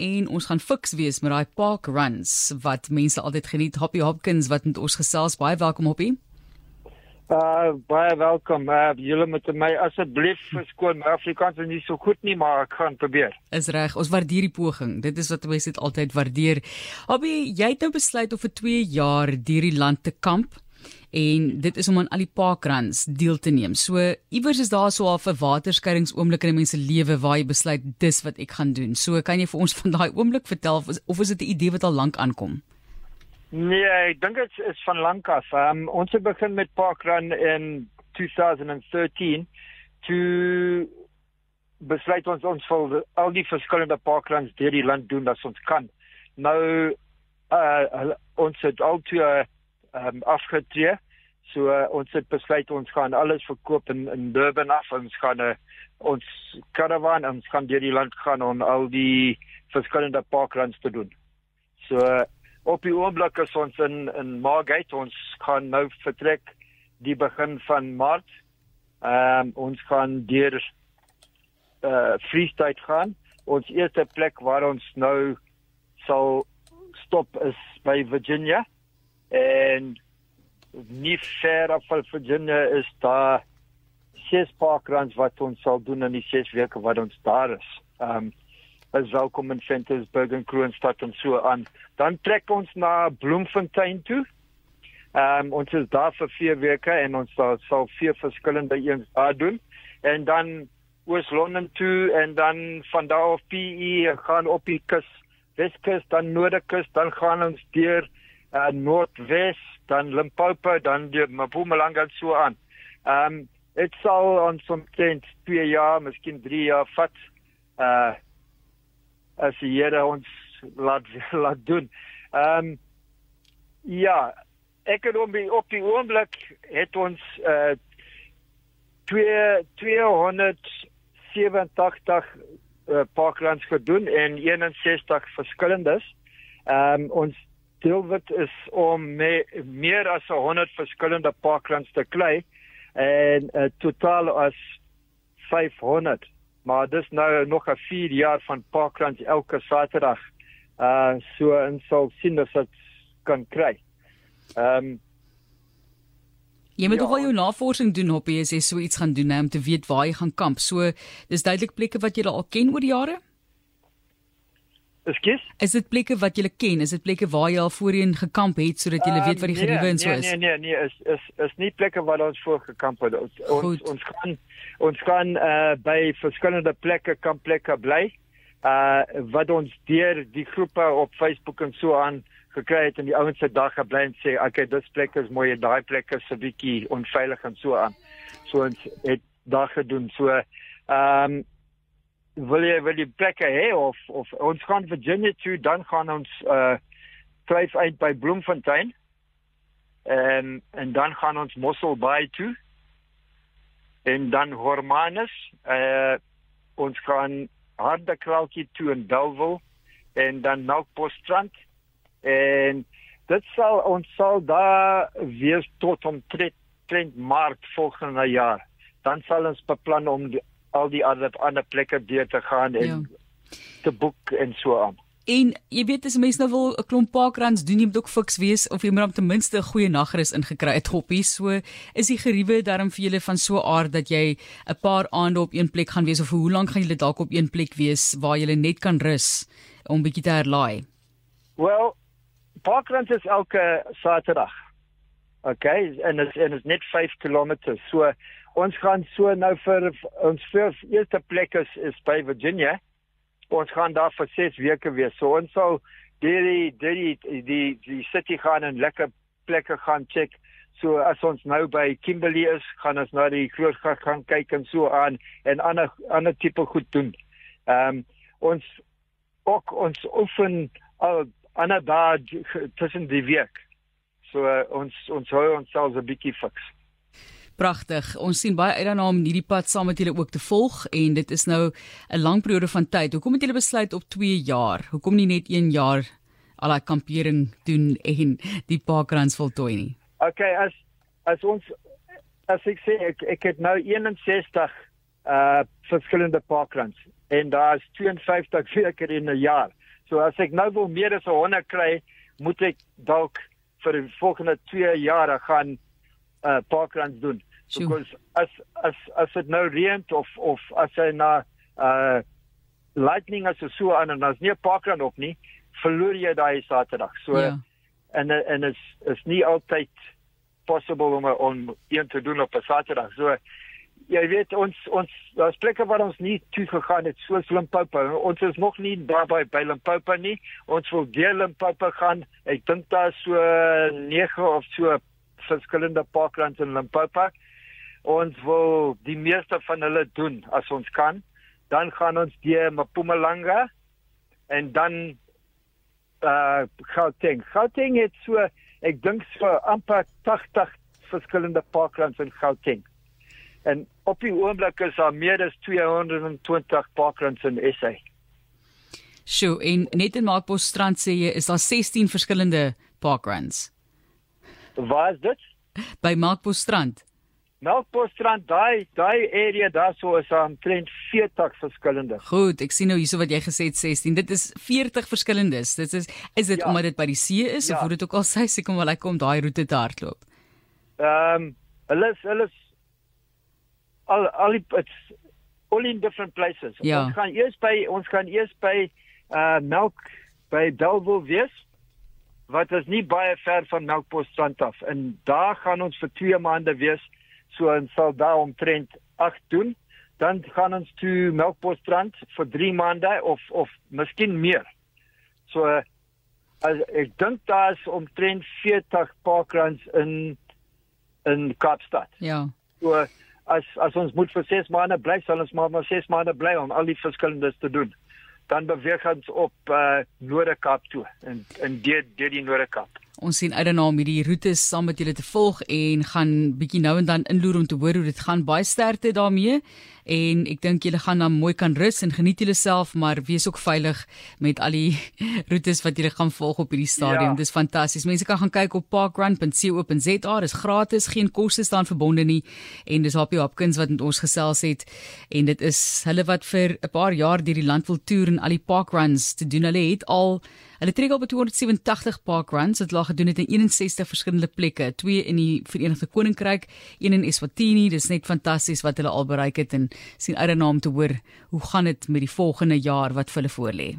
en ons gaan fiks wees met daai park runs wat mense altyd geniet. Hoppy Hopkins wat met ons gesels. Baie welkom Hoppy. Uh baie welkom. Uh julle moet my asseblief verskoon. My Afrikaans is nie so goed nie, maar ek gaan probeer. Is reg. Ons waardeer die poging. Dit is wat mense dit altyd waardeer. Hoppy, jy het nou besluit om vir 2 jaar deur die land te kamp en dit is om aan al die parkruns deel te neem. So iewers is daar so 'n waterskeidingsoomlik in mense lewe waar jy besluit dis wat ek gaan doen. So kan jy vir ons van daai oomblik vertel of is dit 'n idee wat al lank aankom? Nee, ek dink dit is van lank af. Um, ons het begin met parkrun in 2013 toe besluit ons ons wil al die verskillende parkruns deur die land doen as ons kan. Nou uh ons het al twee um, afgetree. So uh, ons het besluit ons gaan alles verkoop in in Durban af. Ons gaan uh, ons caravan ons gaan deur die land gaan om al die verskillende parkruns te doen. So uh, op die oomblik is ons in in Margate. Ons gaan nou vertrek die begin van Maart. Ehm um, ons gaan deur uh Freestyle gaan. Ons eerste plek waar ons nou sal stop is by Virginia en nie ver af van Virginia is daar ses parkruns wat ons sal doen in die ses weke wat ons daar is. Ehm um, as welkom in Centersburg en Kroonstad en so aan. Dan trek ons na Bloemfontein toe. Ehm um, ons is daar vir 4 weke en ons sal, sal vier verskillende eens daar doen en dan Oos-London toe en dan van daar af PE gaan op die kus, Weskus, dan Noordekus, dan gaan ons deur uh, Noordwes, dan Limpopo, dan die Mpumalanga so aan. Ehm um, dit sal ons omtrent 2 jaar, miskien 3 jaar vat. Uh as die Here ons laat laat doen. Ehm um, ja, ek het op die, op die oomblik het ons uh 2 287 uh, parklands gedoen en 61 verskillendes. Ehm um, ons doelwit is om me, meer as 100 verskillende parklands te kry en uh, totaal as 500 maar dis nou nog 'n 4 jaar van parklands elke Saterdag uh so en sou sien dat dit kan kry. Ehm um, Jy moet ja, ook al jou navorsing doen op jy sê so iets gaan doen om te weet waar jy gaan kamp. So dis duidelik plekke wat jy al ken oor die jare? Ekskuus? Is dit plekke wat jy ken? Is dit plekke waar jy al voorheen gekamp het sodat jy um, weet wat die geriewe nee, en so is? Nee, nee, nee, nee, is is is nie plekke waar ons voor gekamp het. Ons Goed. ons gaan ons gaan uh by verskillende plekke kamp plekke bly. Uh wat ons deur die groepe op Facebook en so aan gekry het in die ouens se dag gebly en sê, "Oké, okay, dis plek is mooi en daai plek is 'n bietjie onveilig en so aan." So ons het dag gedoen. So ehm um, wil jy wil jy plekke hê of of ons gaan Virginia toe dan gaan ons uh dryf uit by Bloemfontein en en dan gaan ons Mossel Bay toe en dan Hormanus uh ons gaan Hardekraaltjie toe in Bellville en dan Melkbosstrand en dit sal ons sal daar wees tot omtrent Maart volgende jaar. Dan sal ons beplan om die, al die ander ander plekke deur te gaan en ja. te boek en so aan. En jy weet as mense nou wil 'n klomp parkruns doen, jy moet ook fiks wees of jy moet om ten minste 'n goeie nagrus ingekry het hoppie. So is die geriewe daarom vir julle van so aard dat jy 'n paar aande op een plek gaan wees of hoe lank gaan julle dalk op een plek wees waar jy net kan rus om bietjie te herlaai? Well, parkruns is elke Saterdag. Okay, en dit is en dit is net 5 km. So ons gaan so nou vir ons vir eerste plek is, is by Virginia. Ons gaan daar vir 6 weke wees. So ons sal die die die die die city gaan en lekker plekke gaan check. So as ons nou by Kimberley is, gaan ons na die Grootgat gaan kyk en so aan en ander ander tipe goed doen. Ehm um, ons ook ons oefen al ander dae tussen die week. So uh, ons ons hou ons selfs 'n bietjie fiks. Pragtig. Ons sien baie uit daarna om hierdie pad saam met julle ook te volg en dit is nou 'n lang periode van tyd. Hoekom het julle besluit op 2 jaar? Hoekom nie net 1 jaar al daai kampering doen en die parkrans voltooi nie? Okay, as as ons as ek sê ek ek het nou 61 uh verskillende parkrans en daar's 52 weke in 'n jaar. So as ek nou wil meer as 100 kry, moet ek dalk vir die volgende 2 jare gaan uh parkruns doen. Sjoe. Because as as as dit nou reën of of as hy na uh lightning as so aan en as nie 'n parkrun op nie, verloor jy daai Saterdag. So Ja. en en is is nie altyd possible om om een te doen op 'n Saterdag. So jy weet ons ons daar's plekke waar ons nie toe gegaan het soos Limpopo. Ons is nog nie daar by Limpopo nie. Ons wil deur Limpopo gaan. Ek dink daar so 9 of so verskillende parkruns in Limpopo. Ons wil die meeste van hulle doen as ons kan. Dan gaan ons deur Mpumalanga en dan uh Gauteng. Gauteng het so ek dink so amper 80 verskillende parkruns in Gauteng. En op die oomblik is daar meer as 220 parkruns in SA. Sjoe, en net in Maakbos strand sê jy is daar 16 verskillende parkruns Waar is dit? by Maakbos strand. Melkbosstrand, daai daai area daarso is omtrent 40 verskillende. Goed, ek sien nou hierso wat jy gesê het 16. Dit is 40 verskillendes. Dit is is dit Ja. omdat dit by die see is Ja. of hoe dit ook al sê seker maar lekker om daai roete te hardloop. Ehm um, hulle is hulle is al al die it's all in different places. Ja. Ons gaan eers by ons gaan eers by uh Melk by Bellville wees wat is nie baie ver van Melkbosstrand af en daar gaan ons vir 2 maande wees so en sal daar omtrent 8 doen. Dan gaan ons toe Melkbosstrand vir 3 maande of of miskien meer. So as, ek dink daar is omtrent 40 parkruns in in Kaapstad. Ja. So as as ons moet vir 6 maande bly, sal ons maar maar 6 maande bly om al die verskillendes te doen. Dan beweeg ons op uh Noord-Kaap toe en en deur deur die Noord-Kaap. Ons sien uit daarna om hierdie roetes saam met julle te volg en gaan bietjie nou en dan inloer om te hoor hoe dit gaan. Baie sterkte daarmee en ek dink julle gaan dan mooi kan rus en geniet julleself, maar wees ook veilig met al die roetes wat julle gaan volg op hierdie stadium. Ja. Dis fantasties. Mense kan gaan kyk op parkrun.co.za. Dis gratis, geen koste staan verbonde nie en dis Happy Hopkins wat met ons gesels het en dit is hulle wat vir 'n paar jaar deur die land wil toer en al die parkruns te doen. Hulle het al Hulle trek al by 287 parkruns wat hulle gedoen het in 61 verskillende plekke, twee in die Verenigde Koninkryk, een in Eswatini. Dis net fantasties wat hulle al bereik het en sien uit daarna om te hoor hoe gaan dit met die volgende jaar wat vir hulle voorlê.